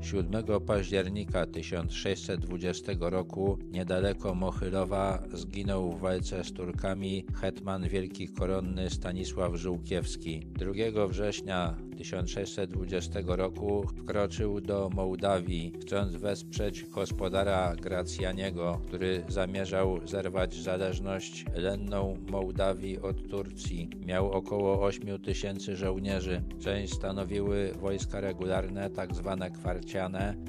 7 października 1620 roku niedaleko Mochylowa zginął w walce z Turkami hetman wielki koronny Stanisław Żółkiewski. 2 września 1620 roku wkroczył do Mołdawii, chcąc wesprzeć gospodara Gracjaniego, który zamierzał zerwać zależność lenną Mołdawii od Turcji. Miał około 8 tysięcy żołnierzy. Część stanowiły wojska regularne, tak zwane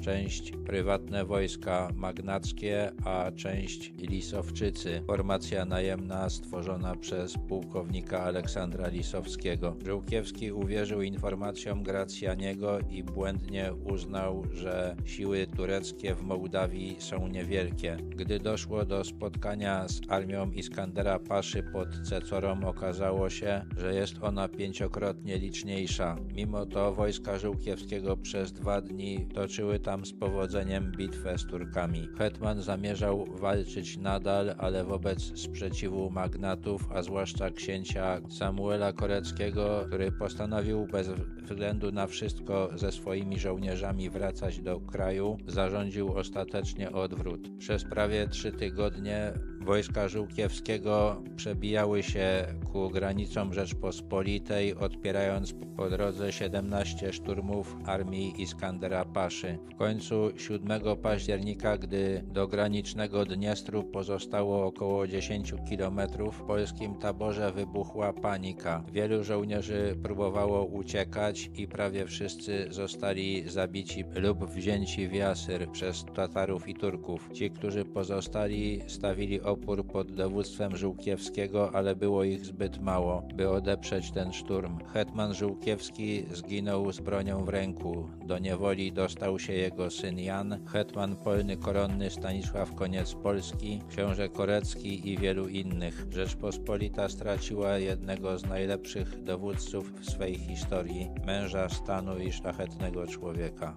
część prywatne wojska magnackie, a część Lisowczycy. Formacja najemna stworzona przez pułkownika Aleksandra Lisowskiego. Żółkiewski uwierzył informacjom Gracjaniego i błędnie uznał, że siły tureckie w Mołdawii są niewielkie. Gdy doszło do spotkania z armią Iskandera Paszy pod Cecorą, okazało się, że jest ona pięciokrotnie liczniejsza. Mimo to wojska Żółkiewskiego przez dwa dni toczyły tam z powodzeniem bitwę z Turkami. Hetman zamierzał walczyć nadal, ale wobec sprzeciwu magnatów, a zwłaszcza księcia Samuela Koreckiego, który postanowił bez względu na wszystko ze swoimi żołnierzami wracać do kraju, zarządził ostatecznie odwrót. Przez prawie trzy tygodnie Wojska Żółkiewskiego przebijały się ku granicom Rzeczpospolitej, odpierając po drodze 17 szturmów armii Iskandera Paszy. W końcu 7 października, gdy do granicznego Dniestru pozostało około 10 kilometrów, w polskim taborze wybuchła panika. Wielu żołnierzy próbowało uciekać i prawie wszyscy zostali zabici lub wzięci w jasyr przez Tatarów i Turków. Ci, którzy pozostali, stawili opór pod dowództwem Żółkiewskiego, ale było ich zbyt mało, by odeprzeć ten szturm. Hetman Żółkiewski zginął z bronią w ręku. Do niewoli dostał się jego syn Jan, hetman polny koronny Stanisław Koniec Polski, książę Korecki i wielu innych. Rzeczpospolita straciła jednego z najlepszych dowódców w swej historii, męża stanu i szlachetnego człowieka.